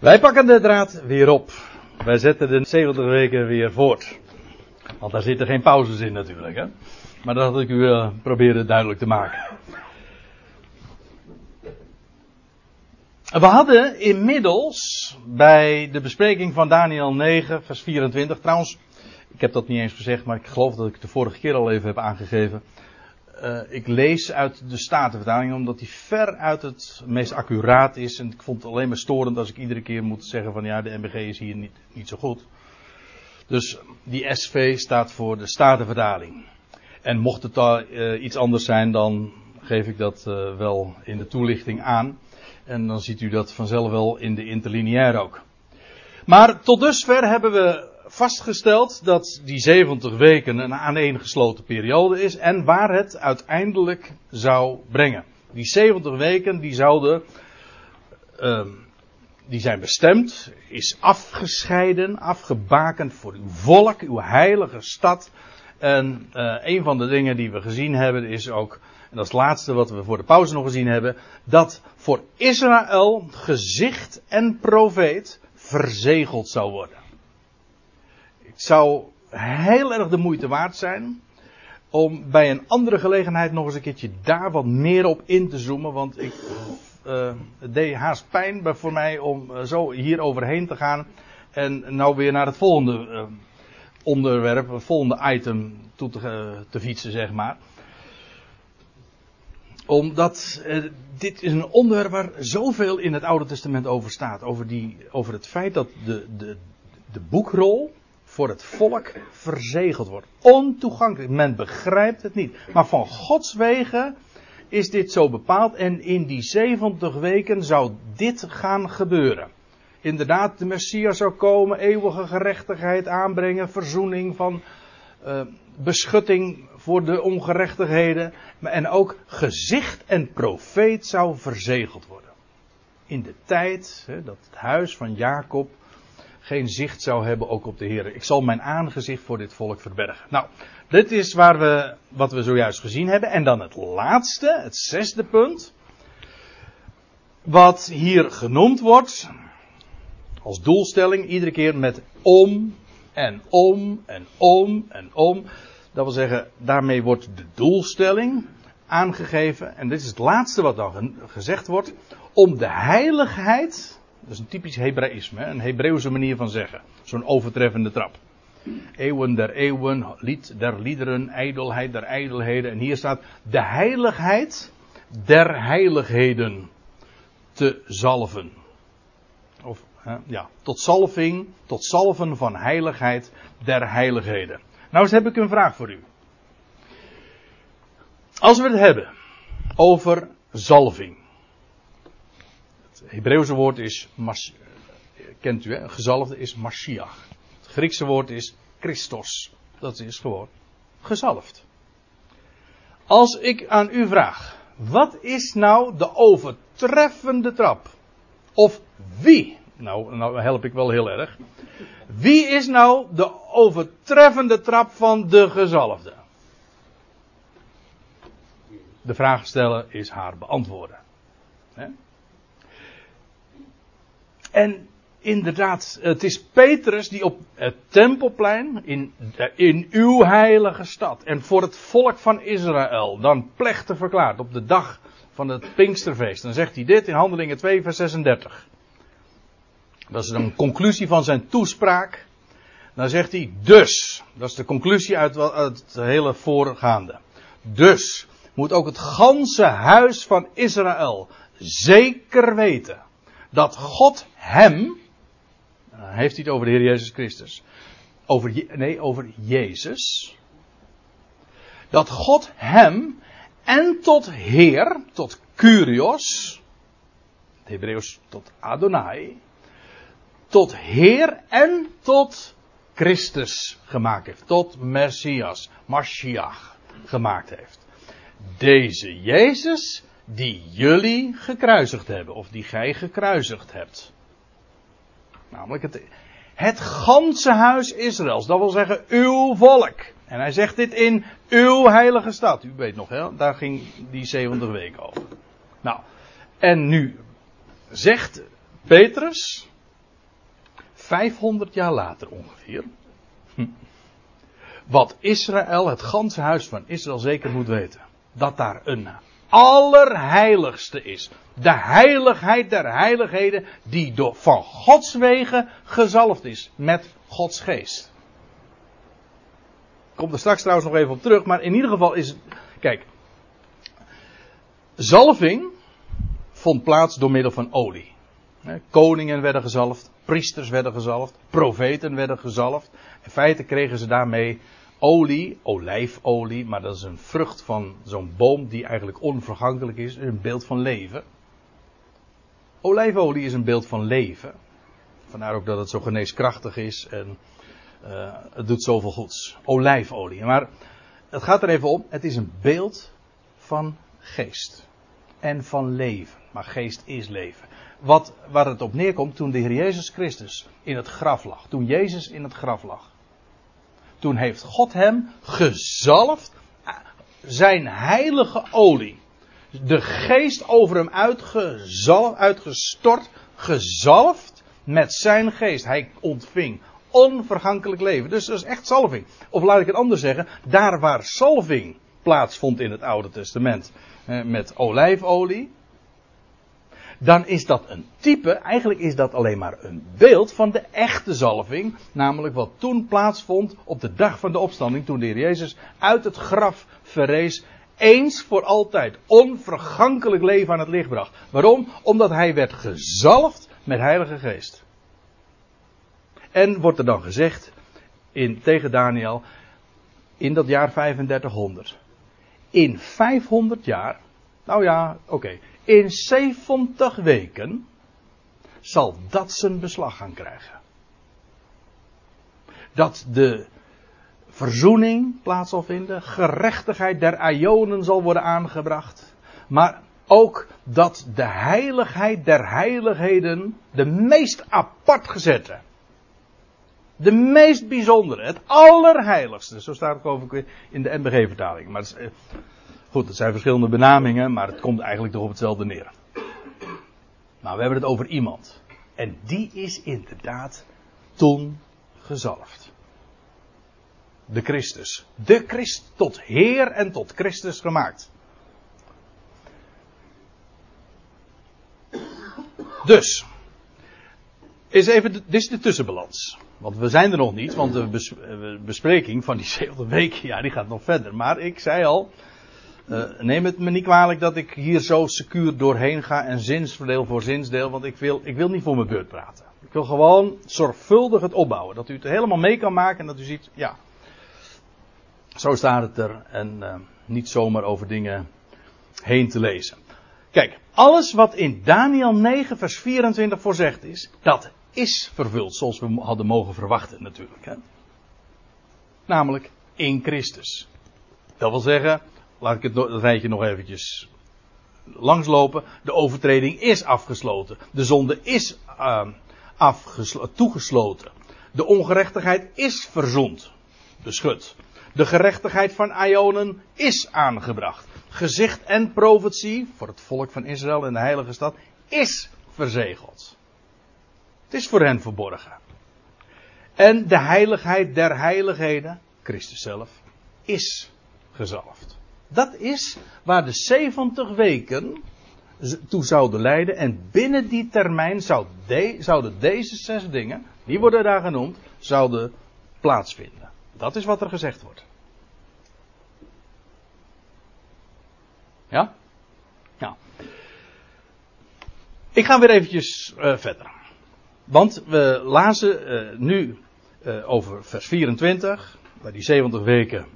Wij pakken de draad weer op. Wij zetten de 70 weken weer voort. Want daar zitten geen pauzes in natuurlijk. Hè? Maar dat had ik u uh, proberen duidelijk te maken. We hadden inmiddels bij de bespreking van Daniel 9, vers 24, trouwens, ik heb dat niet eens gezegd, maar ik geloof dat ik het de vorige keer al even heb aangegeven. Uh, ik lees uit de Statenvertaling, omdat die ver uit het meest accuraat is. En ik vond het alleen maar storend als ik iedere keer moet zeggen van ja, de MBG is hier niet, niet zo goed. Dus die SV staat voor de Statenvertaling. En mocht het daar uh, iets anders zijn, dan geef ik dat uh, wel in de toelichting aan. En dan ziet u dat vanzelf wel in de interlineair ook. Maar tot dusver hebben we vastgesteld dat die 70 weken een aaneengesloten periode is en waar het uiteindelijk zou brengen. Die 70 weken die zouden, uh, die zijn bestemd, is afgescheiden, afgebakend voor uw volk, uw heilige stad. En uh, een van de dingen die we gezien hebben is ook, en dat is het laatste wat we voor de pauze nog gezien hebben, dat voor Israël gezicht en profeet verzegeld zou worden zou heel erg de moeite waard zijn om bij een andere gelegenheid nog eens een keertje daar wat meer op in te zoomen. Want ik, uh, het deed haast pijn voor mij om uh, zo hier overheen te gaan. En nou weer naar het volgende uh, onderwerp, het volgende item toe te, te fietsen, zeg maar. Omdat dit is een onderwerp waar zoveel in het Oude Testament over staat. Over, die, over het feit dat de, de, de boekrol voor het volk verzegeld wordt. Ontoegankelijk. Men begrijpt het niet. Maar van Gods wegen is dit zo bepaald. En in die 70 weken zou dit gaan gebeuren. Inderdaad, de Messias zou komen, eeuwige gerechtigheid aanbrengen, verzoening van uh, beschutting voor de ongerechtigheden. En ook gezicht en profeet zou verzegeld worden. In de tijd hè, dat het huis van Jacob geen zicht zou hebben ook op de Heer. Ik zal mijn aangezicht voor dit volk verbergen. Nou, dit is waar we, wat we zojuist gezien hebben. En dan het laatste, het zesde punt. Wat hier genoemd wordt, als doelstelling, iedere keer met om en om en om en om. Dat wil zeggen, daarmee wordt de doelstelling aangegeven. En dit is het laatste wat dan gezegd wordt. Om de heiligheid dat is een typisch Hebraïsme, een Hebreeuwse manier van zeggen. Zo'n overtreffende trap. Eeuwen der eeuwen, lied der liederen, ijdelheid der ijdelheden. En hier staat de heiligheid der heiligheden te zalven. Of ja, tot zalving, tot zalven van heiligheid der heiligheden. Nou eens heb ik een vraag voor u. Als we het hebben over zalving. Het Hebreeuwse woord is, kent u hè, gezalfde is Mashiach. Het Griekse woord is Christos. Dat is gewoon gezalfd. Als ik aan u vraag, wat is nou de overtreffende trap? Of wie? Nou, nou help ik wel heel erg. Wie is nou de overtreffende trap van de gezalfde? De vraag stellen is haar beantwoorden. En inderdaad, het is Petrus die op het tempelplein in, in uw heilige stad en voor het volk van Israël dan plechtig verklaart op de dag van het Pinksterfeest. Dan zegt hij dit in Handelingen 2 vers 36. Dat is een conclusie van zijn toespraak. Dan zegt hij dus, dat is de conclusie uit, uit het hele voorgaande. Dus moet ook het ganse huis van Israël zeker weten dat God hem, dan heeft hij het over de Heer Jezus Christus, over, nee, over Jezus, dat God hem en tot Heer, tot Curios, het Hebreeuws tot Adonai, tot Heer en tot Christus gemaakt heeft, tot Messias, Mashiach gemaakt heeft. Deze Jezus die jullie gekruisigd hebben, of die gij gekruisigd hebt. Namelijk het, het ganse huis Israëls, dat wil zeggen uw volk. En hij zegt dit in uw heilige stad. U weet nog, hè? daar ging die 70 weken over. Nou, en nu zegt Petrus, 500 jaar later ongeveer. Hm, wat Israël, het ganse huis van Israël zeker moet weten. Dat daar een allerheiligste is. De heiligheid der heiligheden die door, van Gods wegen gezalfd is met Gods geest. Ik kom er straks trouwens nog even op terug, maar in ieder geval is. Kijk. Zalving vond plaats door middel van olie. Koningen werden gezalfd, priesters werden gezalfd, profeten werden gezalfd. In feite kregen ze daarmee olie, olijfolie, maar dat is een vrucht van zo'n boom die eigenlijk onvergankelijk is, een beeld van leven. Olijfolie is een beeld van leven. Vandaar ook dat het zo geneeskrachtig is en uh, het doet zoveel goeds. Olijfolie. Maar het gaat er even om, het is een beeld van geest. En van leven. Maar geest is leven. Wat, waar het op neerkomt toen de Heer Jezus Christus in het graf lag. Toen Jezus in het graf lag. Toen heeft God hem gezalfd. Zijn heilige olie. De geest over hem uitgestort. Gezalfd met zijn geest. Hij ontving onvergankelijk leven. Dus dat is echt salving. Of laat ik het anders zeggen. Daar waar salving plaatsvond in het Oude Testament. met olijfolie dan is dat een type, eigenlijk is dat alleen maar een beeld van de echte zalving, namelijk wat toen plaatsvond op de dag van de opstanding, toen de Heer Jezus uit het graf verrees, eens voor altijd onvergankelijk leven aan het licht bracht. Waarom? Omdat hij werd gezalfd met Heilige Geest. En wordt er dan gezegd in, tegen Daniel, in dat jaar 3500. In 500 jaar, nou ja, oké, in 70 weken zal dat zijn beslag gaan krijgen. Dat de verzoening plaats zal vinden, gerechtigheid der Ionen zal worden aangebracht, maar ook dat de heiligheid der heiligheden, de meest apart gezette, de meest bijzondere, het allerheiligste, zo staat het over in de NBG-vertaling. Maar eh, Goed, het zijn verschillende benamingen, maar het komt eigenlijk toch op hetzelfde neer. Maar we hebben het over iemand. En die is inderdaad toen gezalfd. De Christus. De Christ tot Heer en tot Christus gemaakt. Dus. Is even, dit is de tussenbalans. Want we zijn er nog niet, want de bespreking van die 70 weken, ja, die gaat nog verder. Maar ik zei al, uh, neem het me niet kwalijk dat ik hier zo secuur doorheen ga en zinsverdeel voor zinsdeel, want ik wil, ik wil niet voor mijn beurt praten. Ik wil gewoon zorgvuldig het opbouwen, dat u het helemaal mee kan maken en dat u ziet, ja, zo staat het er en uh, niet zomaar over dingen heen te lezen. Kijk, alles wat in Daniel 9 vers 24 voorzegd is, dat is vervuld zoals we hadden mogen verwachten natuurlijk. Hè? Namelijk in Christus. Dat wil zeggen, laat ik het, rijtje nog eventjes langslopen. De overtreding is afgesloten. De zonde is uh, toegesloten. De ongerechtigheid is verzoend. Beschut. De gerechtigheid van Ionen is aangebracht. Gezicht en profetie voor het volk van Israël en de heilige stad is verzegeld. Het is voor hen verborgen. En de heiligheid der heiligheden, Christus zelf, is gezalfd. Dat is waar de 70 weken toe zouden leiden. En binnen die termijn zou de, zouden deze zes dingen, die worden daar genoemd, zouden plaatsvinden. Dat is wat er gezegd wordt. Ja? Ja. Ik ga weer eventjes uh, verder. Want we lazen uh, nu uh, over vers 24, waar die 70 weken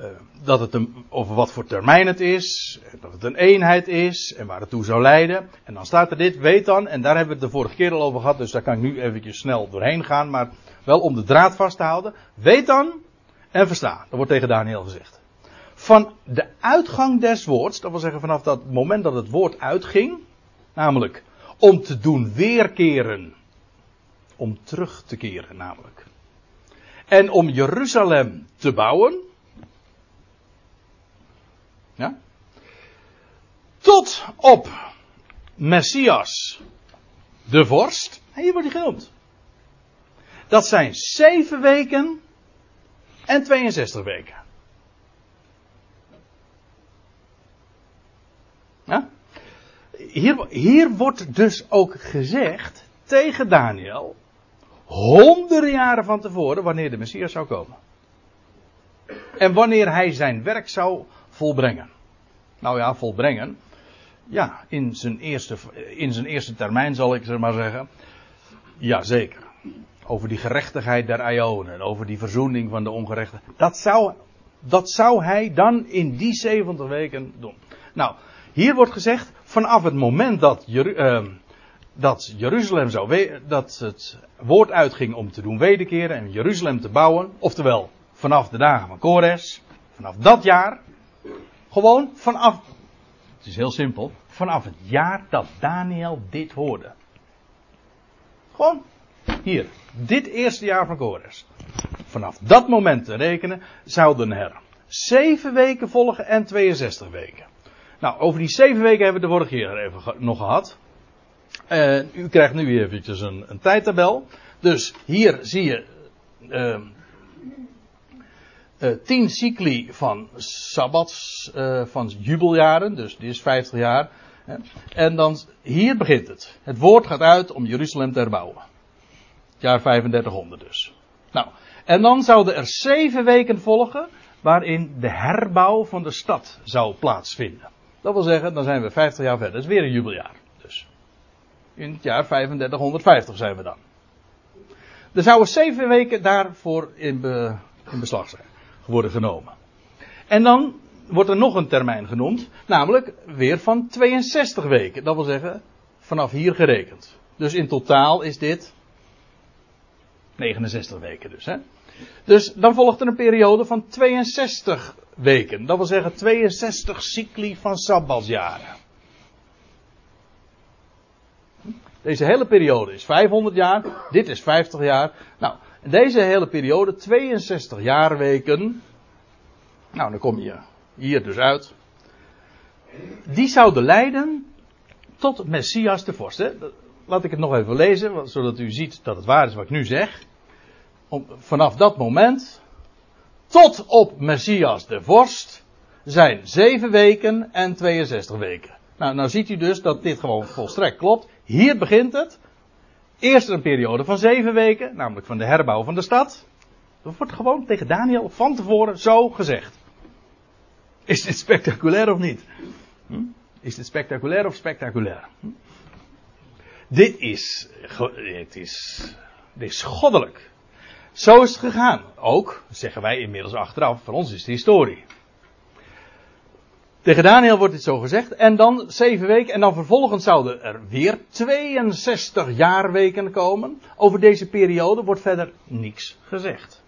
uh, dat het een, over wat voor termijn het is, dat het een eenheid is en waar het toe zou leiden. En dan staat er dit, weet dan, en daar hebben we het de vorige keer al over gehad, dus daar kan ik nu eventjes snel doorheen gaan, maar wel om de draad vast te houden. Weet dan en versta, dat wordt tegen Daniel gezegd. Van de uitgang des woords, dat wil zeggen vanaf dat moment dat het woord uitging, namelijk om te doen weerkeren, om terug te keren namelijk. En om Jeruzalem te bouwen, ja? Tot op Messias de vorst. Hier wordt hij genoemd. Dat zijn 7 weken en 62 weken. Ja? Hier, hier wordt dus ook gezegd tegen Daniel, honderden jaren van tevoren, wanneer de Messias zou komen. En wanneer hij zijn werk zou volbrengen. Nou ja, volbrengen. Ja, in zijn eerste, in zijn eerste termijn zal ik ze maar zeggen. Jazeker. Over die gerechtigheid der Ionen. Over die verzoening van de ongerechten. Dat zou, dat zou hij dan in die 70 weken doen. Nou, hier wordt gezegd, vanaf het moment dat, Jeru uh, dat Jeruzalem zou, dat het woord uitging om te doen wederkeren en Jeruzalem te bouwen, oftewel vanaf de dagen van Kores, vanaf dat jaar, gewoon vanaf, het is heel simpel, vanaf het jaar dat Daniel dit hoorde. Gewoon hier, dit eerste jaar van Kores. Vanaf dat moment te rekenen zouden er zeven weken volgen en 62 weken. Nou, over die zeven weken hebben we de vorige keer even nog gehad. Uh, u krijgt nu eventjes een, een tijdtabel. Dus hier zie je uh, uh, tien cycli van sabbats, van jubeljaren. Dus dit is 50 jaar. En dan, hier begint het. Het woord gaat uit om Jeruzalem te herbouwen. Het jaar 3500 dus. Nou, en dan zouden er zeven weken volgen waarin de herbouw van de stad zou plaatsvinden. Dat wil zeggen, dan zijn we 50 jaar verder. Dat is weer een jubeljaar. Dus. In het jaar 3550 zijn we dan. Er zouden zeven weken daarvoor in, in beslag zijn, worden genomen. En dan wordt er nog een termijn genoemd, namelijk weer van 62 weken. Dat wil zeggen, vanaf hier gerekend. Dus in totaal is dit 69 weken dus. Hè? Dus dan volgt er een periode van 62 weken. Dat wil zeggen 62 cycli van sabbatsjaren. Deze hele periode is 500 jaar, dit is 50 jaar. Nou, deze hele periode, 62 jaarweken. Nou, dan kom je hier dus uit. Die zouden leiden tot Messias de vorst. Hè? Laat ik het nog even lezen, zodat u ziet dat het waar is wat ik nu zeg. Vanaf dat moment tot op Messias de vorst zijn 7 weken en 62 weken. Nou, nou ziet u dus dat dit gewoon volstrekt klopt. Hier begint het. Eerst een periode van 7 weken, namelijk van de herbouw van de stad. Dat wordt gewoon tegen Daniel van tevoren zo gezegd. Is dit spectaculair of niet? Hm? Is dit spectaculair of spectaculair? Hm? Dit is, dit is, dit is goddelijk. Zo is het gegaan. Ook, zeggen wij inmiddels achteraf, voor ons is het historie. Tegen Daniel wordt dit zo gezegd. En dan zeven weken. En dan vervolgens zouden er weer 62 jaarweken komen. Over deze periode wordt verder niks gezegd.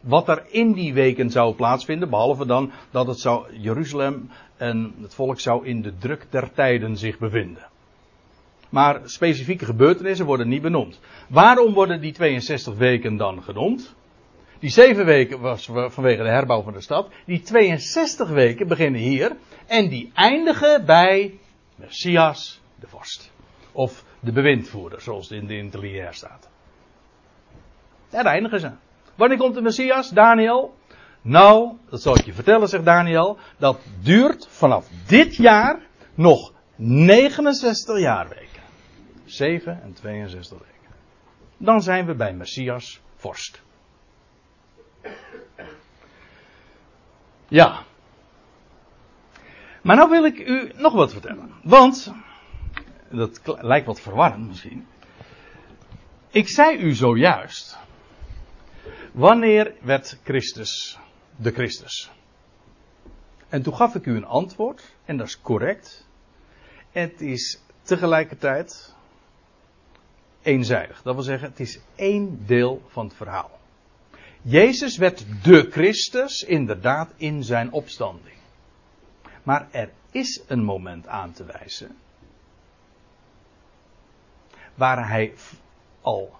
Wat er in die weken zou plaatsvinden. Behalve dan dat het zou Jeruzalem en het volk zou in de druk der tijden zich bevinden. Maar specifieke gebeurtenissen worden niet benoemd. Waarom worden die 62 weken dan genoemd? Die 7 weken was vanwege de herbouw van de stad. Die 62 weken beginnen hier. En die eindigen bij Messias de vorst. Of de bewindvoerder, zoals het in de interlineair staat. Daar eindigen ze. Wanneer komt de Messias, Daniel? Nou, dat zal ik je vertellen, zegt Daniel. Dat duurt vanaf dit jaar nog 69 jaarweken. 7 en 62 weken. Dan zijn we bij Messias vorst. Ja. Maar nou wil ik u nog wat vertellen. Want, dat lijkt wat verwarrend misschien. Ik zei u zojuist. Wanneer werd Christus de Christus? En toen gaf ik u een antwoord, en dat is correct. Het is tegelijkertijd eenzijdig. Dat wil zeggen, het is één deel van het verhaal. Jezus werd de Christus inderdaad in zijn opstanding. Maar er is een moment aan te wijzen waar hij al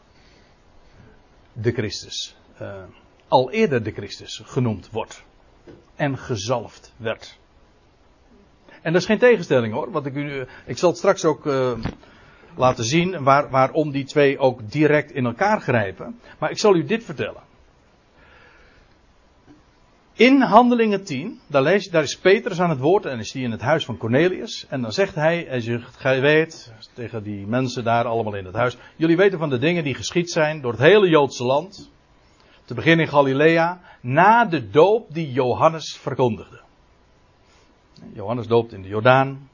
de Christus, uh, al eerder de Christus genoemd wordt en gezalfd werd. En dat is geen tegenstelling hoor, wat ik ik zal het straks ook uh, laten zien waar, waarom die twee ook direct in elkaar grijpen. Maar ik zal u dit vertellen. In Handelingen 10, daar, daar is Petrus aan het woord en is hij in het huis van Cornelius. En dan zegt hij, als je weet, tegen die mensen daar allemaal in het huis. Jullie weten van de dingen die geschied zijn door het hele Joodse land. Te beginnen in Galilea, na de doop die Johannes verkondigde. Johannes doopt in de Jordaan.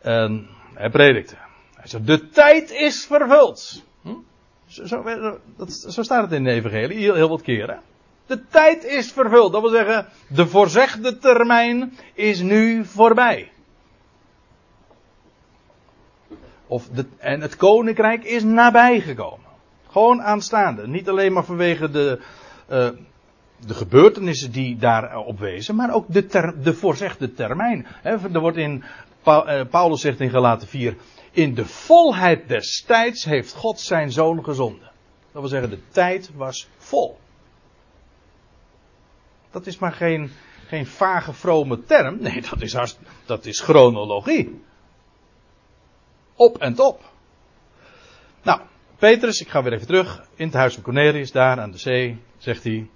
En hij predikte. Hij zegt, de tijd is vervuld. Hm? Zo, zo, dat, zo, staat het in de evangelie, heel, heel wat keren. De tijd is vervuld. Dat wil zeggen, de voorzegde termijn is nu voorbij. Of de, en het koninkrijk is nabijgekomen. Gewoon aanstaande. Niet alleen maar vanwege de, uh, de gebeurtenissen die daarop wezen, maar ook de, ter, de voorzegde termijn. Er wordt in, uh, Paulus zegt in Galaten 4, in de volheid des tijds heeft God zijn zoon gezonden. Dat wil zeggen, de tijd was vol. Dat is maar geen, geen vage vrome term. Nee, dat is, hartst, dat is chronologie. Op en top. Nou, Petrus, ik ga weer even terug. In het huis van Cornelius, daar aan de zee, zegt hij.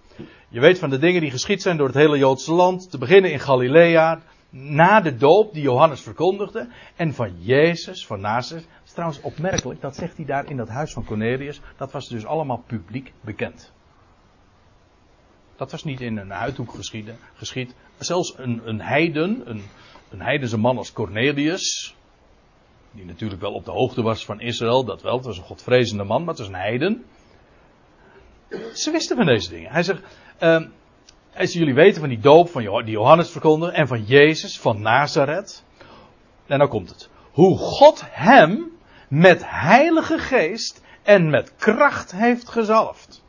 Je weet van de dingen die geschied zijn door het hele Joodse land. Te beginnen in Galilea. Na de doop die Johannes verkondigde. En van Jezus, van Nazareth. Trouwens opmerkelijk, dat zegt hij daar in dat huis van Cornelius. Dat was dus allemaal publiek bekend. Dat was niet in een uithoek geschied. Zelfs een, een heiden, een, een heidense man als Cornelius. Die natuurlijk wel op de hoogte was van Israël, dat wel. Het was een godvrezende man, maar het was een heiden. Ze wisten van deze dingen. Hij zegt, uh, als jullie weten van die doop van die Johannes verkondigde en van Jezus van Nazareth. En dan komt het. Hoe God hem met heilige geest en met kracht heeft gezalfd.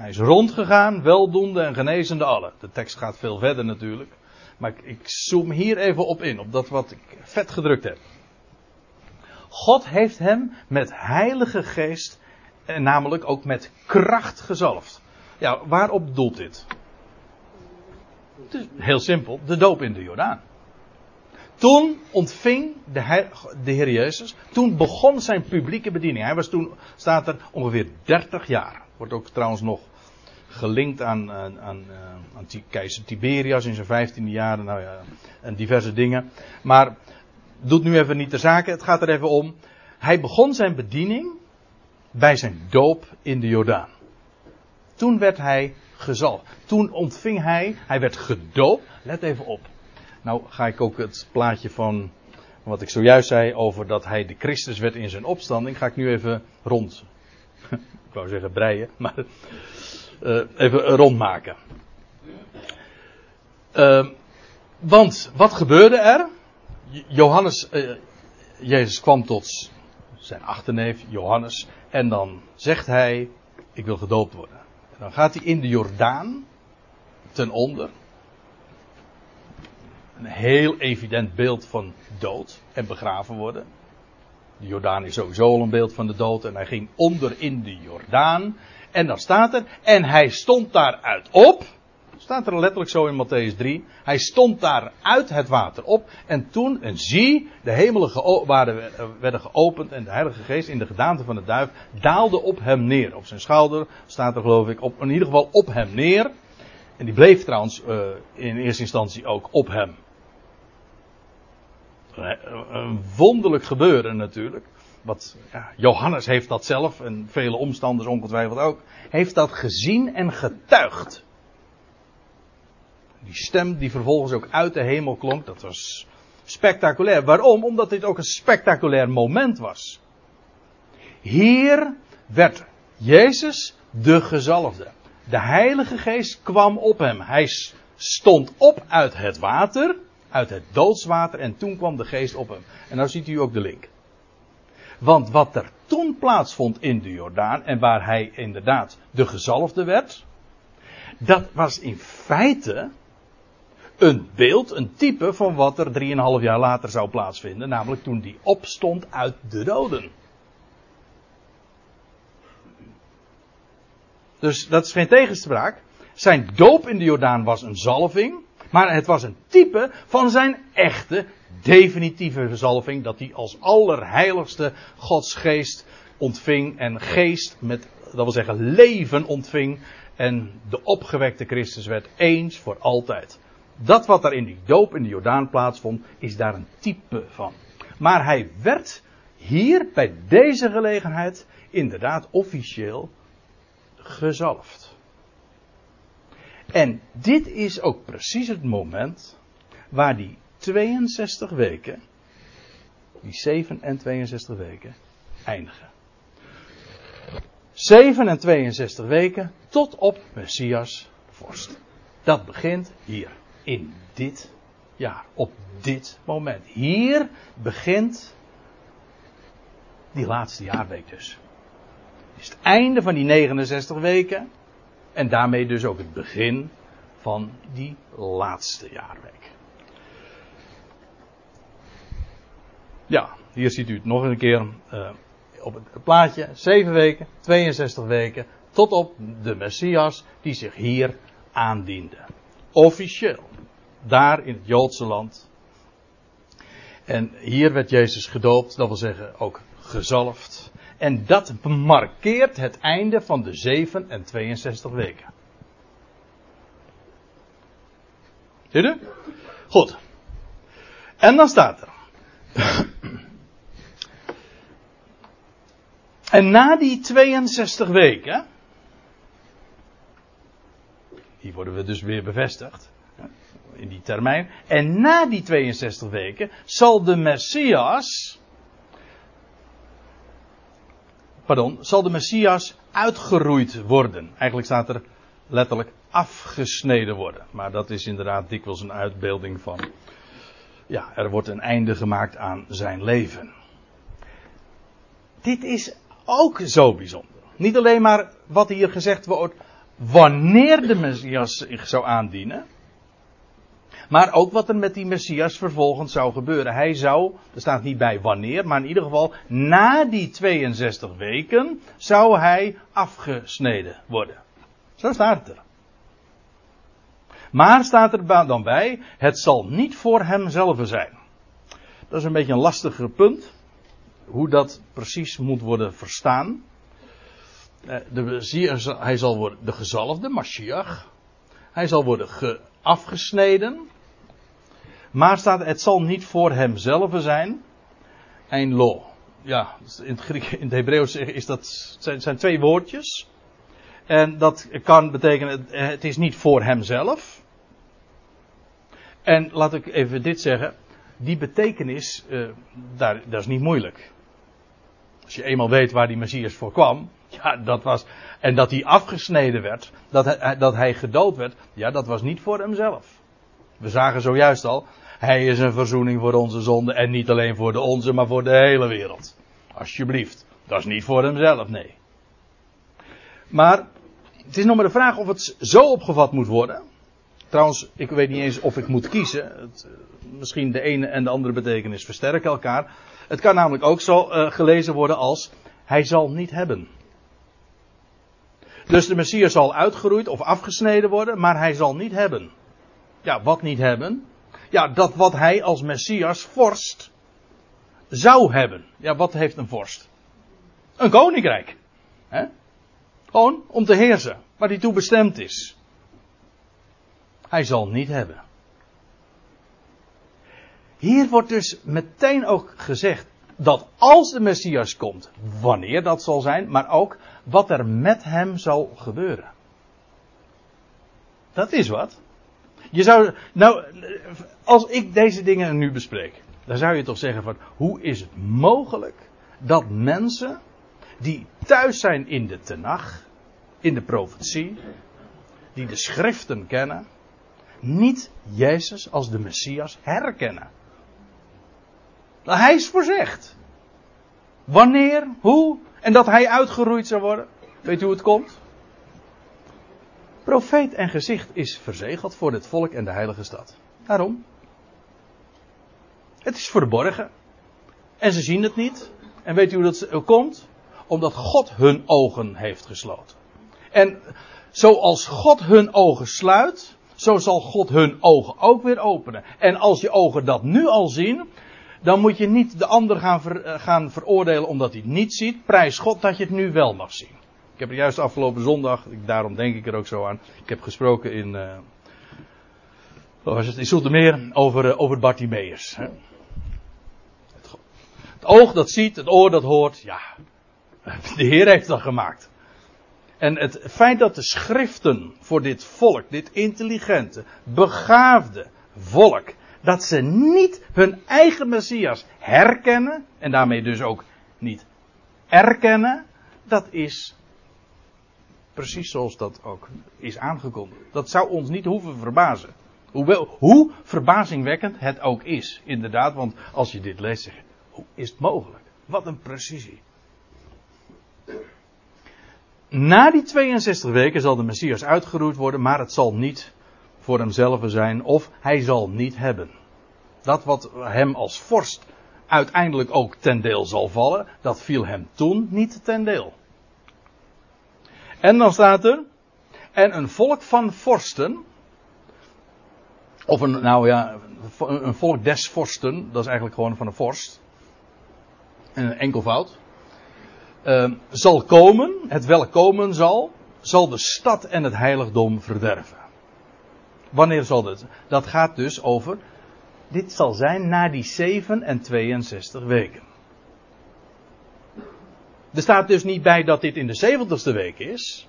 Hij is rondgegaan, weldoende en genezende allen. De tekst gaat veel verder natuurlijk. Maar ik, ik zoom hier even op in, op dat wat ik vet gedrukt heb. God heeft hem met heilige geest, en namelijk ook met kracht gezalfd. Ja, waarop doelt dit? Het is heel simpel, de doop in de Jordaan. Toen ontving de Heer, de Heer Jezus, toen begon zijn publieke bediening. Hij was toen, staat er, ongeveer 30 jaar. Wordt ook trouwens nog gelinkt aan, aan, aan, eh, keizer Tiberias in zijn vijftiende jaren, nou ja, en diverse dingen. Maar doet nu even niet de zaken, het gaat er even om. Hij begon zijn bediening bij zijn doop in de Jordaan. Toen werd hij gezalfd. Toen ontving hij, hij werd gedoopt. Let even op. Nou ga ik ook het plaatje van wat ik zojuist zei over dat hij de Christus werd in zijn opstanding, ga ik nu even rond. ik wou zeggen breien, maar uh, even rondmaken. Uh, want wat gebeurde er? Johannes, uh, Jezus kwam tot zijn achterneef Johannes en dan zegt hij: Ik wil gedoopt worden. En dan gaat hij in de Jordaan ten onder. Een heel evident beeld van dood en begraven worden. De Jordaan is sowieso al een beeld van de dood en hij ging onder in de Jordaan. En dan staat er, en hij stond daaruit op. Staat er letterlijk zo in Matthäus 3. Hij stond daar uit het water op. En toen, en zie, de hemelen werden geopend. En de Heilige Geest in de gedaante van de duif daalde op hem neer. Op zijn schouder staat er geloof ik, op, in ieder geval op hem neer. En die bleef trouwens uh, in eerste instantie ook op hem. Een wonderlijk gebeuren natuurlijk wat ja, Johannes heeft dat zelf en vele omstanders ongetwijfeld ook, heeft dat gezien en getuigd. Die stem die vervolgens ook uit de hemel klonk, dat was spectaculair. Waarom? Omdat dit ook een spectaculair moment was. Hier werd Jezus de gezalfde. De Heilige Geest kwam op hem. Hij stond op uit het water, uit het doodswater, en toen kwam de Geest op hem. En nou ziet u ook de link. Want wat er toen plaatsvond in de Jordaan en waar hij inderdaad de gezalfde werd, dat was in feite een beeld, een type van wat er drieënhalf jaar later zou plaatsvinden, namelijk toen die opstond uit de doden. Dus dat is geen tegenspraak. Zijn doop in de Jordaan was een zalving, Maar het was een type van zijn echte, definitieve zalving. Dat hij als allerheiligste Godsgeest ontving. En geest met, dat wil zeggen, leven ontving. En de opgewekte Christus werd eens voor altijd. Dat wat daar in die doop in de Jordaan plaatsvond, is daar een type van. Maar hij werd hier bij deze gelegenheid inderdaad officieel gezalfd. En dit is ook precies het moment waar die 62 weken, die 7 en 62 weken, eindigen. 7 en 62 weken tot op Messias vorst. Dat begint hier, in dit jaar, op dit moment. Hier begint die laatste jaarweek dus. Het is het einde van die 69 weken. En daarmee dus ook het begin van die laatste jaarweek. Ja, hier ziet u het nog een keer uh, op het plaatje. 7 weken, 62 weken, tot op de Messias die zich hier aandiende. Officieel. Daar in het Joodse land. En hier werd Jezus gedoopt, dat wil zeggen ook gezalfd. En dat markeert het einde van de 7 en 62 weken. Zie je? Goed. En dan staat er. en na die 62 weken. Hier worden we dus weer bevestigd. In die termijn. En na die 62 weken zal de Messias pardon, zal de Messias uitgeroeid worden. Eigenlijk staat er letterlijk afgesneden worden. Maar dat is inderdaad dikwijls een uitbeelding van. Ja, er wordt een einde gemaakt aan zijn leven. Dit is ook zo bijzonder. Niet alleen maar wat hier gezegd wordt, wanneer de Messias zich zou aandienen. Maar ook wat er met die Messias vervolgens zou gebeuren. Hij zou, er staat niet bij wanneer, maar in ieder geval na die 62 weken zou hij afgesneden worden. Zo staat het er. Maar staat er dan bij, het zal niet voor hemzelf zijn. Dat is een beetje een lastiger punt. Hoe dat precies moet worden verstaan. Eh, de, hij zal worden de gezalfde, Mashiach. Hij zal worden afgesneden. Maar staat, het zal niet voor hemzelf zijn. Ein lo. Ja, in het, in het Hebreeuws is dat, zijn, zijn twee woordjes. En dat kan betekenen, het is niet voor hemzelf. En laat ik even dit zeggen. Die betekenis, uh, daar, dat is niet moeilijk. Als je eenmaal weet waar die Messias voor kwam. Ja, dat was. En dat hij afgesneden werd. Dat hij, dat hij gedood werd. Ja, dat was niet voor hemzelf. We zagen zojuist al, hij is een verzoening voor onze zonde en niet alleen voor de onze, maar voor de hele wereld. Alsjeblieft. Dat is niet voor hemzelf, nee. Maar het is nog maar de vraag of het zo opgevat moet worden. Trouwens, ik weet niet eens of ik moet kiezen. Het, eh, misschien de ene en de andere betekenis versterken elkaar. Het kan namelijk ook zo uh, gelezen worden als hij zal niet hebben. Dus de Messias zal uitgeroeid of afgesneden worden, maar hij zal niet hebben. Ja, wat niet hebben? Ja, dat wat hij als Messias vorst zou hebben. Ja, wat heeft een vorst? Een koninkrijk. He? Gewoon om te heersen, waar hij toe bestemd is. Hij zal niet hebben. Hier wordt dus meteen ook gezegd dat als de Messias komt, wanneer dat zal zijn, maar ook wat er met hem zal gebeuren. Dat is wat. Je zou, nou, als ik deze dingen nu bespreek, dan zou je toch zeggen van, hoe is het mogelijk dat mensen die thuis zijn in de Tenach, in de profetie, die de schriften kennen, niet Jezus als de Messias herkennen. Dat hij is voorzegd. Wanneer, hoe en dat hij uitgeroeid zou worden. Weet u hoe het komt? Profeet en gezicht is verzegeld voor het volk en de heilige stad. Waarom? Het is verborgen. En ze zien het niet. En weet u hoe dat komt? Omdat God hun ogen heeft gesloten. En zoals God hun ogen sluit, zo zal God hun ogen ook weer openen. En als je ogen dat nu al zien, dan moet je niet de ander gaan, gaan veroordelen omdat hij het niet ziet. Prijs God dat je het nu wel mag zien. Ik heb er juist afgelopen zondag, daarom denk ik er ook zo aan. Ik heb gesproken in, uh, was het, in Soetermeer over, uh, over Bartimeus. Hè. Het, het oog dat ziet, het oor dat hoort, ja, de Heer heeft dat gemaakt. En het feit dat de schriften voor dit volk, dit intelligente, begaafde volk, dat ze niet hun eigen Messias herkennen, en daarmee dus ook niet erkennen, dat is precies zoals dat ook is aangekondigd. Dat zou ons niet hoeven verbazen. Hoewel, hoe verbazingwekkend het ook is, inderdaad, want als je dit leest, zeg je, hoe is het mogelijk? Wat een precisie. Na die 62 weken zal de Messias uitgeroeid worden, maar het zal niet voor hemzelf zijn of hij zal niet hebben. Dat wat hem als vorst uiteindelijk ook ten deel zal vallen, dat viel hem toen niet ten deel. En dan staat er, en een volk van vorsten, of een, nou ja, een volk des vorsten, dat is eigenlijk gewoon van een vorst, een enkelvoud, uh, zal komen, het welk komen zal, zal de stad en het heiligdom verderven. Wanneer zal dit? Dat gaat dus over, dit zal zijn na die 7 en 62 weken. Er staat dus niet bij dat dit in de 70ste week is.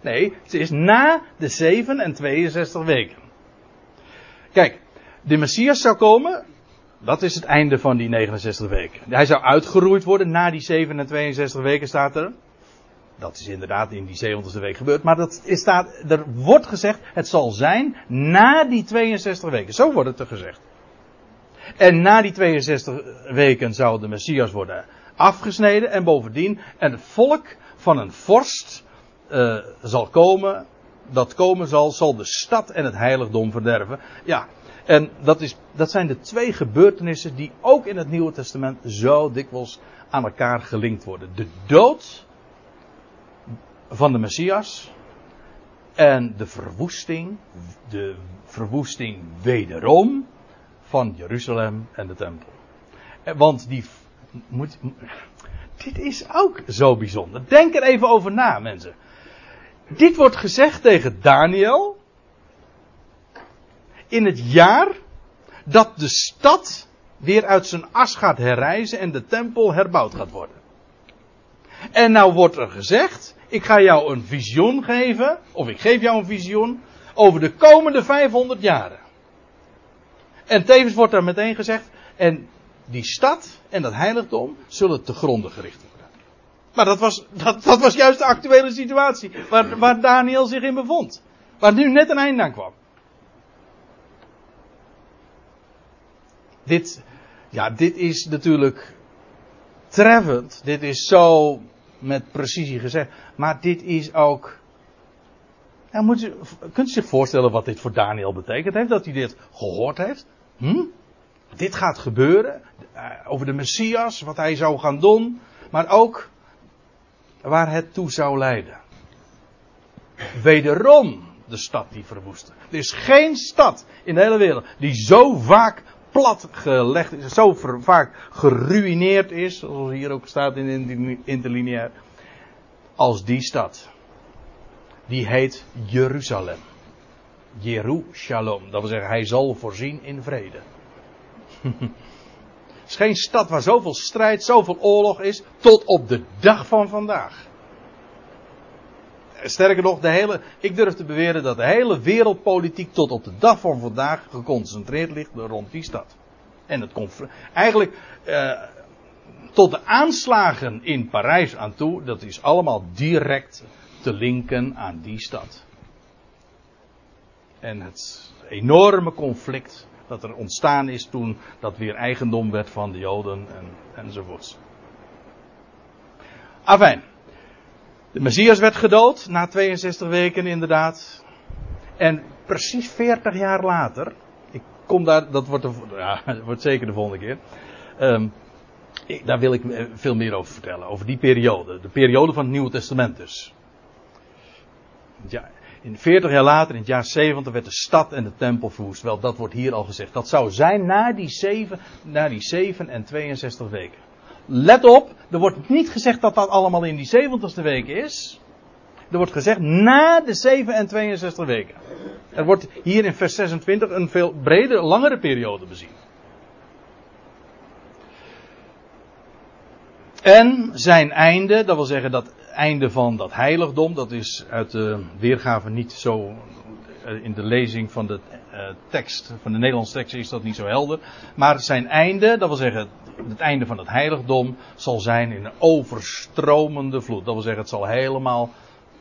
Nee, het is na de 7 en 62 weken. Kijk, de Messias zou komen, dat is het einde van die 69 weken. Hij zou uitgeroeid worden na die 7 en 62 weken staat er. Dat is inderdaad in die 70ste week gebeurd. Maar dat is staat, er wordt gezegd, het zal zijn na die 62 weken. Zo wordt het er gezegd. En na die 62 weken zou de Messias worden afgesneden. En bovendien, het volk van een vorst uh, zal komen. Dat komen zal, zal de stad en het heiligdom verderven. Ja, en dat, is, dat zijn de twee gebeurtenissen die ook in het Nieuwe Testament zo dikwijls aan elkaar gelinkt worden. De dood van de Messias en de verwoesting, de verwoesting wederom van Jeruzalem en de tempel. Want die moet, dit is ook zo bijzonder. Denk er even over na, mensen. Dit wordt gezegd tegen Daniel in het jaar dat de stad weer uit zijn as gaat herrijzen en de tempel herbouwd gaat worden. En nou wordt er gezegd, ik ga jou een visioen geven, of ik geef jou een visioen, over de komende 500 jaren. En tevens wordt er meteen gezegd, en die stad en dat heiligdom zullen te gronden gericht worden. Maar dat was, dat, dat was juist de actuele situatie waar, waar Daniel zich in bevond. Waar nu net een einde aan kwam. Dit, ja, dit is natuurlijk treffend. Dit is zo met precisie gezegd. Maar dit is ook. Ja, moet je, kunt u zich voorstellen wat dit voor Daniel betekent heeft? Dat hij dit gehoord heeft? Hm? Dit gaat gebeuren. Eh, over de Messias, wat hij zou gaan doen. Maar ook waar het toe zou leiden. Wederom de stad die verwoestte. Er is geen stad in de hele wereld die zo vaak plat gelegd is, zo vaak geruineerd is, zoals hier ook staat in interlineair, als die stad. Die heet Jeruzalem. Jeruzalem, dat wil zeggen, hij zal voorzien in vrede. Het is geen stad waar zoveel strijd, zoveel oorlog is, tot op de dag van vandaag. Sterker nog, de hele, ik durf te beweren dat de hele wereldpolitiek tot op de dag van vandaag geconcentreerd ligt rond die stad. En het eigenlijk eh, tot de aanslagen in Parijs aan toe, dat is allemaal direct te linken aan die stad. En het enorme conflict dat er ontstaan is toen dat weer eigendom werd van de Joden en, enzovoorts. Afijn. De Messias werd gedood na 62 weken inderdaad. En precies 40 jaar later, ik kom daar, dat wordt, ja, wordt zeker de volgende keer. Ik, daar wil ik eh, veel meer over vertellen, over die periode. De periode van het Nieuwe Testament dus. Ja, In 40 jaar later, in het jaar 70, werd de stad en de tempel verwoest. Wel, dat wordt hier al gezegd. Dat zou zijn na die 7, na die 7 en 62 weken. Let op, er wordt niet gezegd dat dat allemaal in die 70ste week is. Er wordt gezegd na de 7 en 62 weken. Er wordt hier in vers 26 een veel bredere, langere periode bezien. En zijn einde, dat wil zeggen dat einde van dat heiligdom, dat is uit de weergave niet zo, eh, in de lezing van de uh, tekst, van de Nederlandse tekst is dat niet zo helder. Maar zijn einde, dat wil zeggen het einde van het heiligdom, zal zijn in een overstromende vloed. Dat wil zeggen het zal helemaal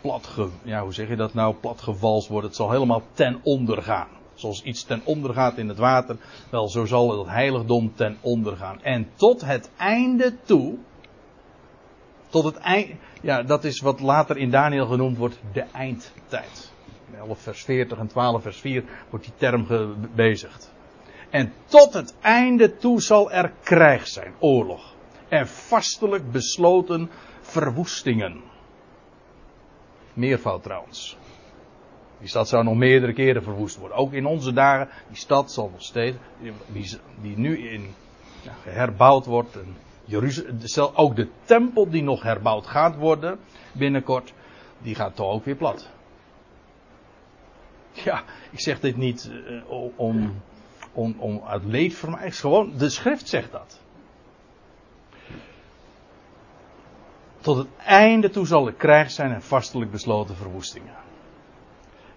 plat, ja hoe zeg je dat nou, worden. Het zal helemaal ten onder gaan. Zoals iets ten onder gaat in het water, wel zo zal het heiligdom ten onder gaan. En tot het einde toe, tot het eind, ja, dat is wat later in Daniel genoemd wordt de eindtijd. 11 vers 40 en 12 vers 4 wordt die term gebezigd. En tot het einde toe zal er krijg zijn, oorlog. En vastelijk besloten verwoestingen. Meervoud trouwens. Die stad zou nog meerdere keren verwoest worden. Ook in onze dagen, die stad zal nog steeds, die, die nu in, ja, herbouwd wordt. En Jeruzalem, ook de tempel die nog herbouwd gaat worden binnenkort, die gaat toch ook weer plat. Ja, ik zeg dit niet uh, om, om, om uit leed voor mij. Gewoon, de schrift zegt dat. Tot het einde toe zal er krijg zijn en vastelijk besloten verwoestingen.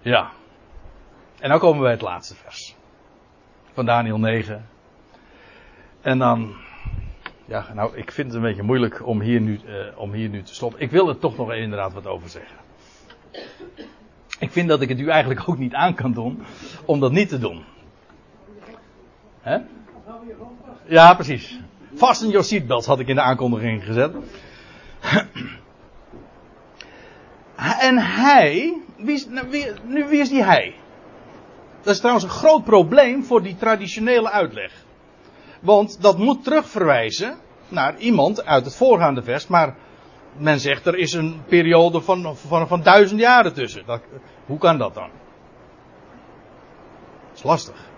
Ja. En dan komen we bij het laatste vers. Van Daniel 9. En dan ja, nou, ik vind het een beetje moeilijk om hier nu, uh, om hier nu te stoppen. Ik wil er toch nog inderdaad wat over zeggen. Ik vind dat ik het u eigenlijk ook niet aan kan doen om dat niet te doen. Hè? Ja, precies. Fasten your seatbelts had ik in de aankondiging gezet. En hij, wie is, nou, nu wie is die hij? Dat is trouwens een groot probleem voor die traditionele uitleg. Want dat moet terugverwijzen naar iemand uit het voorgaande vers. Maar men zegt er is een periode van, van, van duizend jaren tussen. Dat, hoe kan dat dan? Dat is lastig.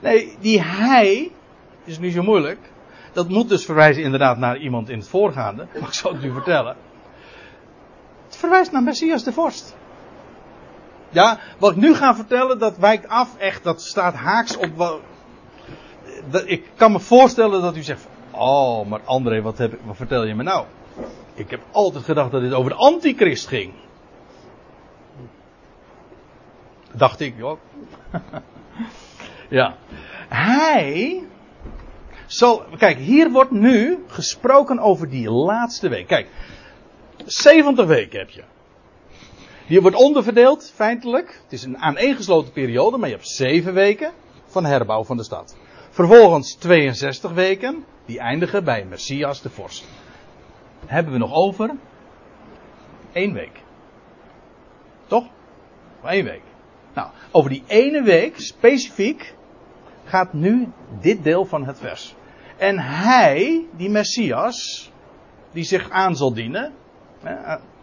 Nee, die hij is niet zo moeilijk. Dat moet dus verwijzen inderdaad naar iemand in het voorgaande. Maar ik zal het u vertellen. Het verwijst naar Messias de Vorst. Ja, wat ik nu ga vertellen, dat wijkt af echt, dat staat haaks op wat... Ik kan me voorstellen dat u zegt, oh, maar André, wat, heb, wat vertel je me nou? Ik heb altijd gedacht dat dit over de antichrist ging. Dacht ik, joh. ja. Hij zal, kijk, hier wordt nu gesproken over die laatste week. Kijk, 70 weken heb je. Die wordt onderverdeeld, feitelijk. Het is een aaneengesloten periode, maar je hebt 7 weken van herbouw van de stad. Vervolgens 62 weken, die eindigen bij Messias de Vorst. Hebben we nog over? één week. Toch? Eén week. Nou, over die ene week, specifiek, gaat nu dit deel van het vers. En hij, die Messias, die zich aan zal dienen,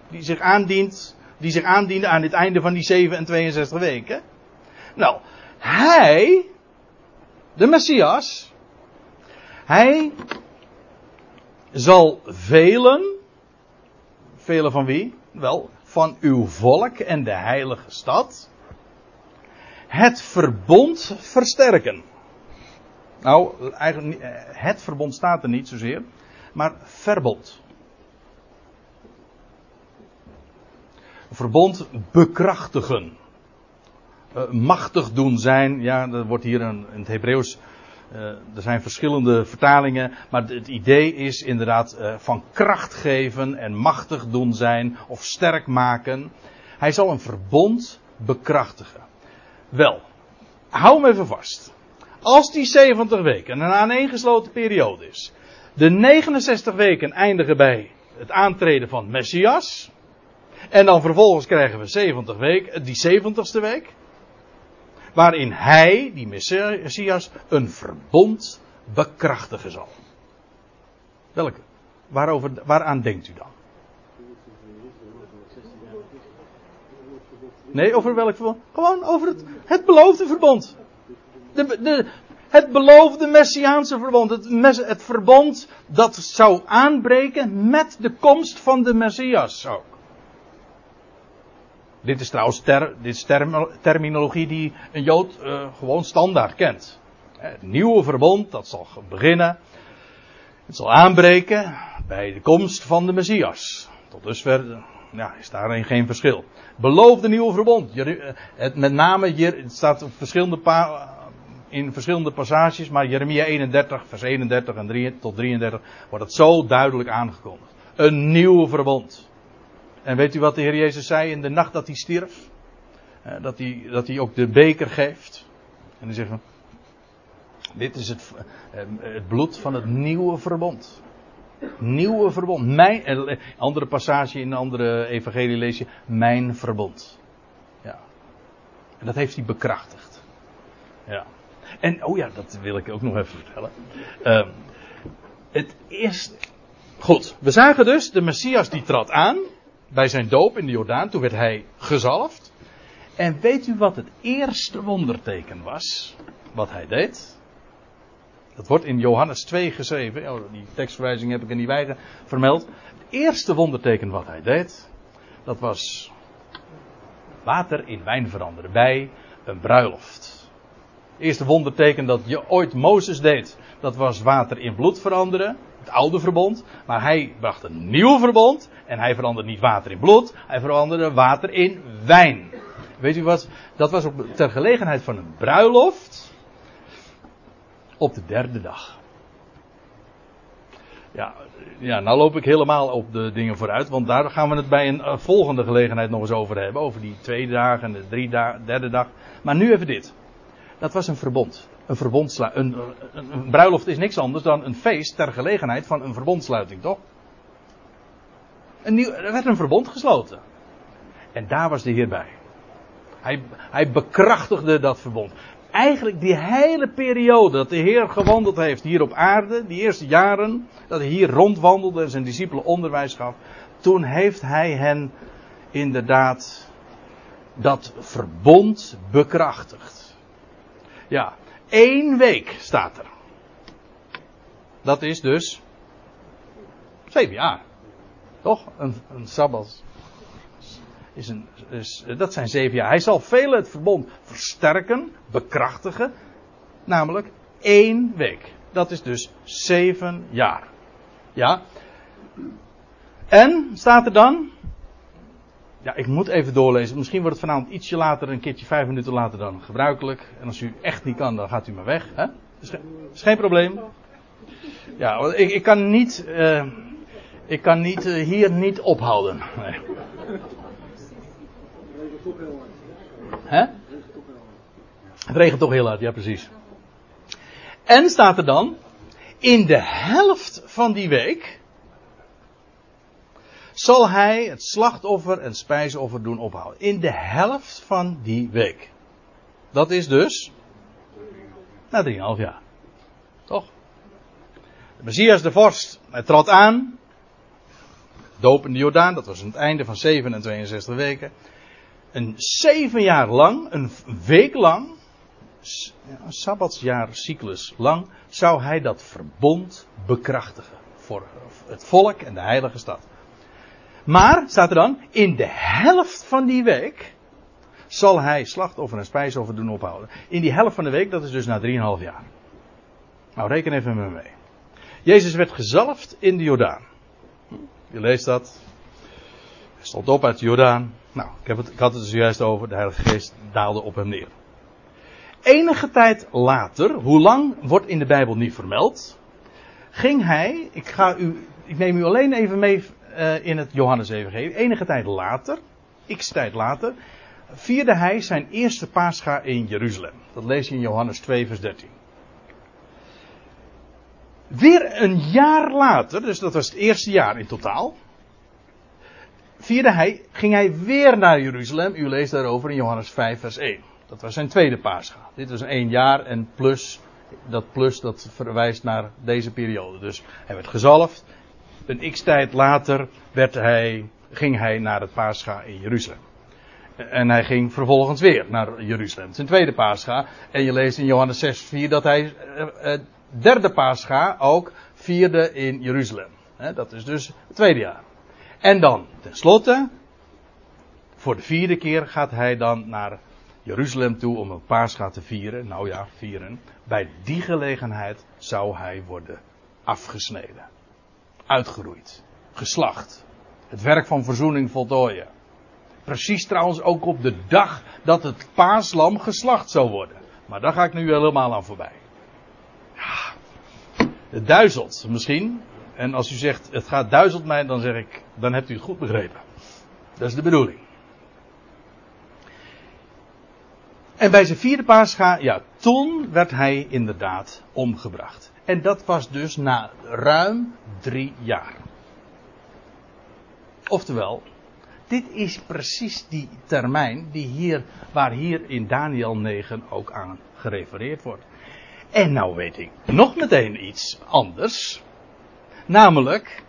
die zich aandient, die zich aandiende aan het einde van die 7 en 62 weken. Nou, hij, de Messias, hij zal velen, velen van wie? Wel, van uw volk en de heilige stad, het verbond versterken. Nou, eigenlijk, eh, het verbond staat er niet zozeer, maar verbond. Verbond bekrachtigen. Uh, machtig doen zijn, ja, dat wordt hier in, in het Hebreeuws. Uh, er zijn verschillende vertalingen, maar het idee is inderdaad uh, van kracht geven en machtig doen zijn of sterk maken. Hij zal een verbond bekrachtigen. Wel, hou hem even vast. Als die 70 weken een aaneengesloten periode is, de 69 weken eindigen bij het aantreden van Messias, en dan vervolgens krijgen we 70 weken, die 70ste week, waarin hij, die Messias, een verbond bekrachtigen zal. Welke? Waarover, waaraan denkt u dan? Nee, over welk verbond? Gewoon over het, het beloofde verbond. De, de, het beloofde Messiaanse verbond. Het, het verbond dat zou aanbreken met de komst van de Messias ook. Dit is trouwens ter, dit is terminologie die een Jood uh, gewoon standaard kent. Het nieuwe verbond, dat zal beginnen. Het zal aanbreken bij de komst van de Messias. Tot dusver is daarin geen verschil. Beloofde nieuwe verbond. Eh, het, met name hier, het staat op verschillende in verschillende passages, maar Jeremia 31, vers 31 en 3, tot 33 wordt het zo duidelijk aangekondigd. Een nieuw verbond. En weet u wat de Heer Jezus zei in de nacht dat hij stierf? Eh, dat hij, dat hij ook de beker geeft. En zegt van, dit is het, eh, het bloed van het nieuwe verbond. Nieuwe verbond. Mijn, eh, andere passage in een andere evangelie lees je, mijn verbond. Ja. En dat heeft hij bekrachtigd. Ja. En, oh ja, dat wil ik ook nog even vertellen. Uh, het eerste. Goed, we zagen dus, de Messias die trad aan bij zijn doop in de Jordaan. Toen werd hij gezalfd. En weet u wat het eerste wonderteken was? Wat hij deed? Dat wordt in Johannes 2 geschreven. Oh, die tekstverwijzing heb ik in die wijze vermeld. Het eerste wonderteken wat hij deed, dat was water in wijn veranderen bij een bruiloft. Het eerste wonderteken dat je ooit Mozes deed, dat was water in bloed veranderen. Het oude verbond. Maar hij bracht een nieuw verbond. En hij veranderde niet water in bloed. Hij veranderde water in wijn. Weet u wat? Dat was op, ter gelegenheid van een bruiloft. Op de derde dag. Ja, ja, nou loop ik helemaal op de dingen vooruit. Want daar gaan we het bij een uh, volgende gelegenheid nog eens over hebben. Over die twee dagen en de drie dagen, derde dag. Maar nu even dit. Dat was een verbond. Een verbondsluiting. Een, een, een, bruiloft is niks anders dan een feest ter gelegenheid van een verbondsluiting, toch? Een nieuw, er werd een verbond gesloten. En daar was de Heer bij. Hij, hij bekrachtigde dat verbond. Eigenlijk die hele periode dat de Heer gewandeld heeft hier op aarde, die eerste jaren, dat hij hier rondwandelde en zijn discipelen onderwijs gaf, toen heeft hij hen inderdaad dat verbond bekrachtigd. Ja, één week staat er. Dat is dus zeven jaar. Toch? Een, een sabbat. Is een, is, dat zijn zeven jaar. Hij zal velen het verbond versterken, bekrachtigen. Namelijk één week. Dat is dus zeven jaar. Ja. En staat er dan. Ja, ik moet even doorlezen. Misschien wordt het vanavond ietsje later, een keertje vijf minuten later dan gebruikelijk. En als u echt niet kan, dan gaat u maar weg. Hè? Is, geen probleem. Ja, ik, ik kan niet. Uh, ik kan niet, uh, hier niet ophouden. Nee. Hè? Het regent toch heel hard, ja precies. En staat er dan, in de helft van die week zal hij het slachtoffer en spijsoffer doen ophouden. In de helft van die week. Dat is dus na 3,5 jaar. Toch? De Messias de vorst, hij trad aan. Doop in de Jordaan, dat was aan het einde van 7 en 62 weken. Een zeven jaar lang, een week lang, een sabbatsjaarcyclus lang, zou hij dat verbond bekrachtigen. Voor het volk en de heilige stad. Maar, staat er dan, in de helft van die week zal hij slachtoffer en spijsoffer doen ophouden. In die helft van de week, dat is dus na 3,5 jaar. Nou, reken even met me mee. Jezus werd gezalfd in de Jordaan. Je leest dat. Hij stond op uit de Jordaan. Nou, ik, heb het, ik had het zojuist over. De Heilige Geest daalde op hem neer. Enige tijd later, hoe lang wordt in de Bijbel niet vermeld, ging hij, ik, ga u, ik neem u alleen even mee uh, in het Johannes-evangelie. Enige tijd later, x tijd later, vierde hij zijn eerste paascha in Jeruzalem. Dat lees je in Johannes 2, vers 13. Weer een jaar later, dus dat was het eerste jaar in totaal, vierde hij, ging hij weer naar Jeruzalem. U leest daarover in Johannes 5, vers 1. Dat was zijn tweede paascha. Dit was één jaar en plus, dat plus dat verwijst naar deze periode. Dus hij werd gezalfd. Een x tijd later werd hij, ging hij naar het paascha in Jeruzalem. En hij ging vervolgens weer naar Jeruzalem. Zijn tweede paascha. En je leest in Johannes 6, 4 dat hij uh, derde paascha ook vierde in Jeruzalem. dat is dus het tweede jaar. En dan, tenslotte, voor de vierde keer gaat hij dan naar Jeruzalem toe om een paascha te vieren. Nou ja, vieren. Bij die gelegenheid zou hij worden afgesneden. Uitgeroeid. Geslacht. Het werk van verzoening voltooien. Precies trouwens ook op de dag dat het paaslam geslacht zou worden. Maar daar ga ik nu helemaal aan voorbij. Ja, het duizelt misschien. En als u zegt het gaat duizelt mij, dan zeg ik, dan hebt u het goed begrepen. Dat is de bedoeling. En bij zijn vierde paascha, ja, toen werd hij inderdaad omgebracht. En dat was dus na ruim drie jaar. Oftewel, dit is precies die termijn die hier, waar hier in Daniel 9 ook aan gerefereerd wordt. En nou weet ik nog meteen iets anders. Namelijk,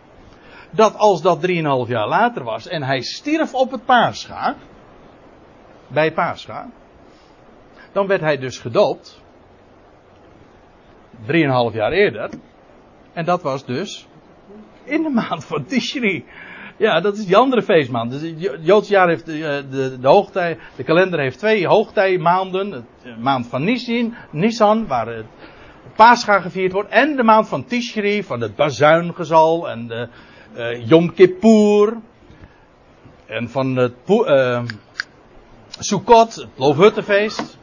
dat als dat 3,5 jaar later was en hij stierf op het paascha, bij paascha, dan werd hij dus gedoopt. 3,5 jaar eerder. En dat was dus in de maand van Tishri. Ja, dat is die andere feestmaand. Dus het jaar heeft de, eh, de, de de kalender heeft twee hoogtijmaanden. De eh, maand van Nisan, Nisan waar het Pascha gevierd wordt. En de maand van Tishri, van het bazuingezal en de uh, Yom Kippur. En van het uh, Sukkot, het Loofhuttenfeest.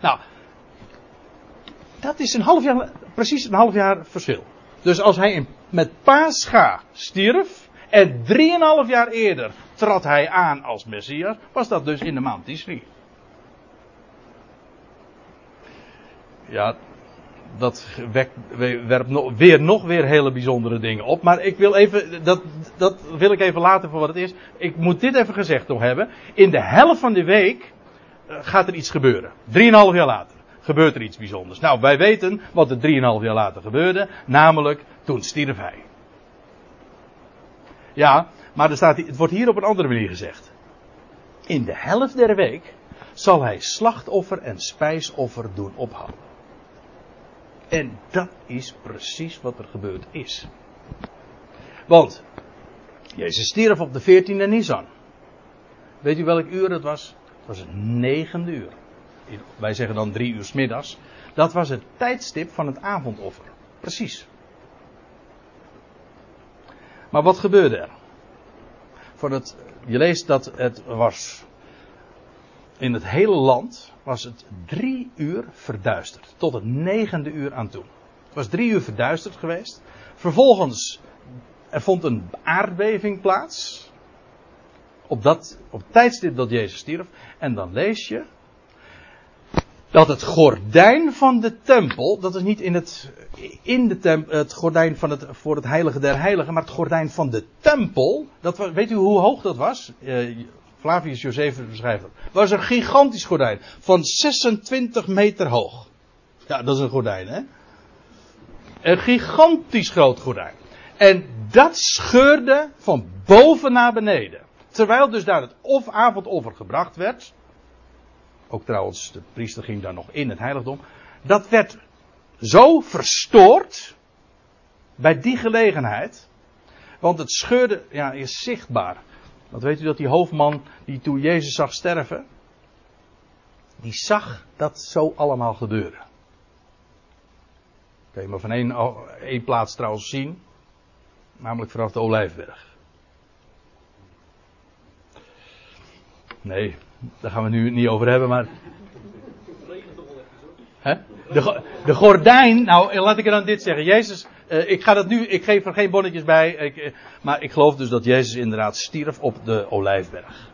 Nou, dat is een half jaar, precies een half jaar verschil. Dus als hij met Pascha stierf, en drieënhalf jaar eerder trad hij aan als Messias, was dat dus in de maand Tisri. Ja, dat werpt nog, weer nog weer hele bijzondere dingen op. Maar ik wil even, dat, dat wil ik even laten voor wat het is. Ik moet dit even gezegd nog hebben. In de helft van de week gaat er iets gebeuren. Drieënhalf jaar later gebeurt er iets bijzonders. Nou, wij weten wat er drieënhalf jaar later gebeurde. Namelijk, toen stierf hij. Ja, maar er staat, het wordt hier op een andere manier gezegd. In de helft der week zal hij slachtoffer en spijsoffer doen ophouden. En dat is precies wat er gebeurd is. Want Jezus stierf op de 14e Nisan. Weet u welk uur het was? Was het negende uur. Wij zeggen dan drie uur s middags. Dat was het tijdstip van het avondoffer. Precies. Maar wat gebeurde er? Voor het, je leest dat het was. In het hele land was het drie uur verduisterd. Tot het negende uur aan toe. Het was drie uur verduisterd geweest. Vervolgens er vond een aardbeving plaats. Op, dat, op tijdstip dat Jezus stierf. En dan lees je dat het gordijn van de tempel, dat is niet in het, in de tempel, het gordijn van het, voor het heilige der heiligen, maar het gordijn van de tempel, dat weet u hoe hoog dat was? Uh, Flavius Josephus beschrijft dat. was een gigantisch gordijn van 26 meter hoog. Ja, dat is een gordijn, hè? Een gigantisch groot gordijn. En dat scheurde van boven naar beneden. Terwijl dus daar het of avondoffer gebracht werd. Ook trouwens, de priester ging daar nog in het heiligdom. Dat werd zo verstoord. Bij die gelegenheid. Want het scheurde, ja, is zichtbaar. Want weet u dat die hoofdman, die toen Jezus zag sterven. Die zag dat zo allemaal gebeuren. Kun je maar van één, één plaats trouwens zien. Namelijk vanaf de Olijfberg. Nee, daar gaan we nu niet over hebben, maar. De, de gordijn, nou laat ik er dan dit zeggen. Jezus, uh, ik ga dat nu, ik geef er geen bonnetjes bij. Ik, uh, maar ik geloof dus dat Jezus inderdaad stierf op de Olijfberg.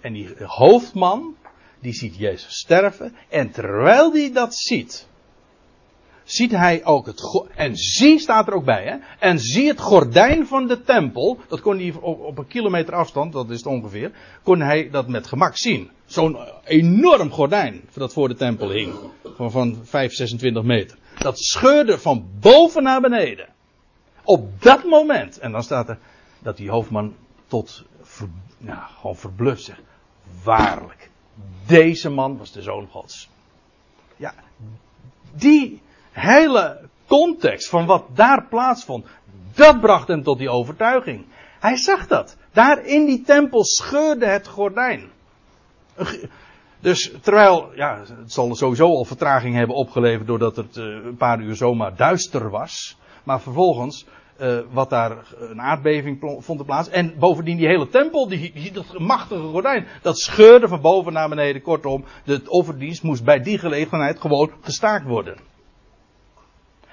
En die hoofdman, die ziet Jezus sterven. En terwijl die dat ziet, ziet hij ook het. En zie staat er ook bij, hè? En zie het gordijn van de tempel. Dat kon hij op, een kilometer afstand, dat is het ongeveer. Kon hij dat met gemak zien. Zo'n enorm gordijn dat voor de tempel hing. Van, van 5, 26 meter. Dat scheurde van boven naar beneden. Op dat moment. En dan staat er dat die hoofdman tot. Ver, nou, gewoon verbluft zegt. waarlijk, deze man was de zoon Gods. Ja, die hele context van wat daar plaatsvond, dat bracht hem tot die overtuiging. Hij zag dat. Daar in die tempel scheurde het gordijn. Dus terwijl, ja, het zal sowieso al vertraging hebben opgeleverd doordat het uh, een paar uur zomaar duister was. Maar vervolgens, uh, wat daar een aardbeving vond plaats. En bovendien die hele tempel, die, die, dat machtige gordijn, dat scheurde van boven naar beneden. Kortom, de offerdienst moest bij die gelegenheid gewoon gestaakt worden.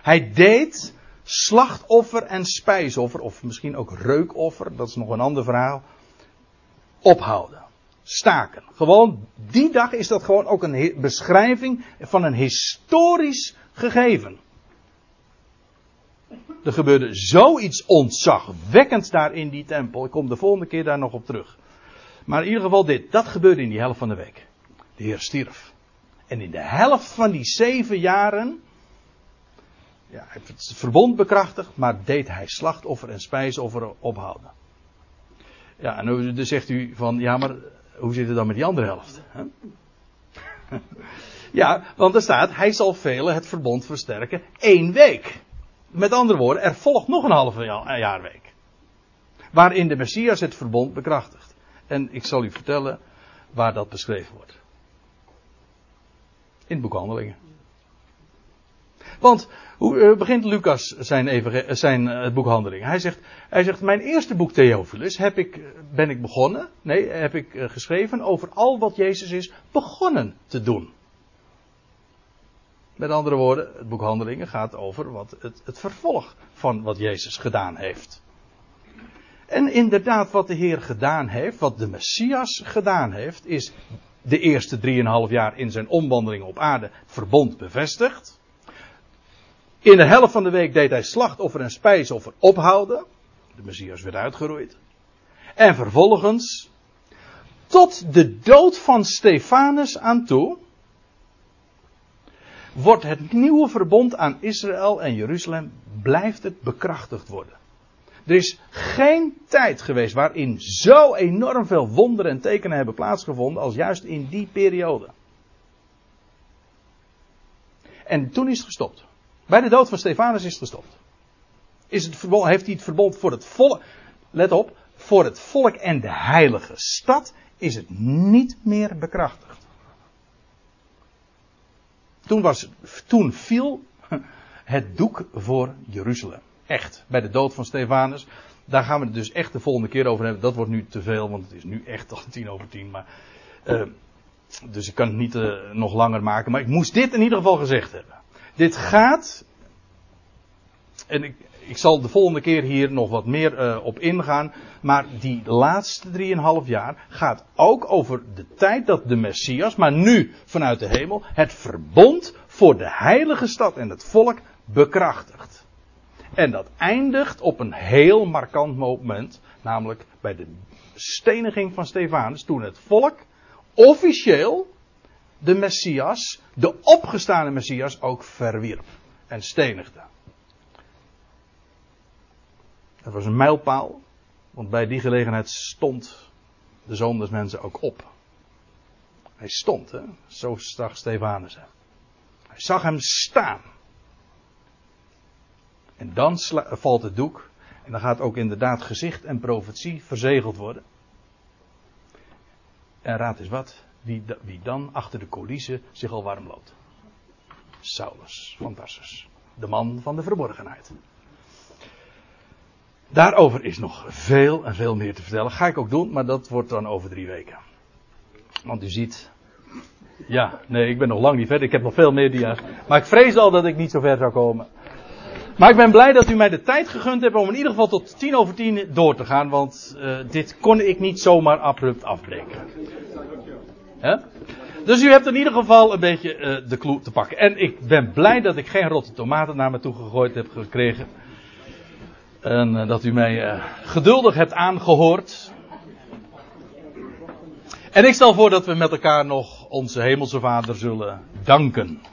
Hij deed slachtoffer en spijsoffer, of misschien ook reukoffer, dat is nog een ander verhaal, ophouden. Staken. Gewoon, die dag is dat gewoon ook een beschrijving van een historisch gegeven. Er gebeurde zoiets ontzagwekkends daar in die tempel. Ik kom de volgende keer daar nog op terug. Maar in ieder geval dit, dat gebeurde in die helft van de week. De Heer stierf. En in de helft van die zeven jaren ja, het verbond bekrachtigd, maar deed hij slachtoffer en spijsoffer ophouden. Ja, en dan zegt u van, ja, maar hoe zit het dan met die andere helft? ja, want er staat, hij zal velen het verbond versterken één week. Met andere woorden, er volgt nog een halve jaarweek. Waarin de Messias het verbond bekrachtigt. En ik zal u vertellen waar dat beschreven wordt. In het boek Handelingen. Want hoe uh, begint Lucas zijn, even, zijn uh, boekhandeling? Hij zegt, hij zegt, mijn eerste boek Theophilus heb ik, ben ik begonnen, nee, heb ik geschreven over al wat Jezus is begonnen te doen. Met andere woorden, het boek Handelingen gaat over wat het, het vervolg van wat Jezus gedaan heeft. En inderdaad, wat de Heer gedaan heeft, wat de Messias gedaan heeft, is de eerste drieënhalf jaar in zijn omwandeling op aarde verbond bevestigd. In de helft van de week deed hij slachtoffer en spijsoffer ophouden. De Messias werd uitgeroeid. En vervolgens, tot de dood van Stefanus aan toe, wordt het nieuwe verbond aan Israël en Jeruzalem, blijft het bekrachtigd worden. Er is geen tijd geweest waarin zo enorm veel wonderen en tekenen hebben plaatsgevonden als juist in die periode. En toen is het gestopt. Bij de dood van Stefanus is het gestopt. Is het verbond, heeft hij het verbond voor het volk. Let op, voor het volk en de heilige stad is het niet meer bekrachtigd. Toen, was, toen viel het doek voor Jeruzalem. Echt, bij de dood van Stefanus. Daar gaan we het dus echt de volgende keer over hebben. Dat wordt nu te veel, want het is nu echt al tien over tien. Maar, uh, dus ik kan het niet uh, nog langer maken. Maar ik moest dit in ieder geval gezegd hebben. Dit gaat, en ik, ik zal de volgende keer hier nog wat meer uh, op ingaan, maar die laatste drieënhalf jaar gaat ook over de tijd dat de Messias, maar nu vanuit de hemel, het verbond voor de heilige stad en het volk bekrachtigt. En dat eindigt op een heel markant moment, namelijk bij de steniging van Stefanus, toen het volk officieel de Messias, de opgestane Messias, ook verwierp en stenigde. Dat was een mijlpaal, want bij die gelegenheid stond de zoon des mensen ook op. Hij stond, hè? zo zag Stefanus hem. Hij zag hem staan. En dan valt het doek. En dan gaat ook inderdaad gezicht en profetie verzegeld worden. En raad eens wat wie, dan achter de coulissen zich al warm loopt. Saulus van Tarsus. De man van de verborgenheid. Daarover is nog veel en veel meer te vertellen. Ga ik ook doen, maar dat wordt dan over drie weken. Want u ziet. Ja, nee, ik ben nog lang niet verder. Ik heb nog veel meer dia's. Maar ik vrees al dat ik niet zo ver zou komen. Maar ik ben blij dat u mij de tijd gegund hebt om in ieder geval tot tien over tien door te gaan. Want uh, dit kon ik niet zomaar abrupt afbreken. Dus u hebt in ieder geval een beetje uh, de clue te pakken. En ik ben blij dat ik geen rotte tomaten naar me toe gegooid heb gekregen. En uh, dat u mij uh, geduldig hebt aangehoord. En ik stel voor dat we met elkaar nog onze Hemelse Vader zullen danken.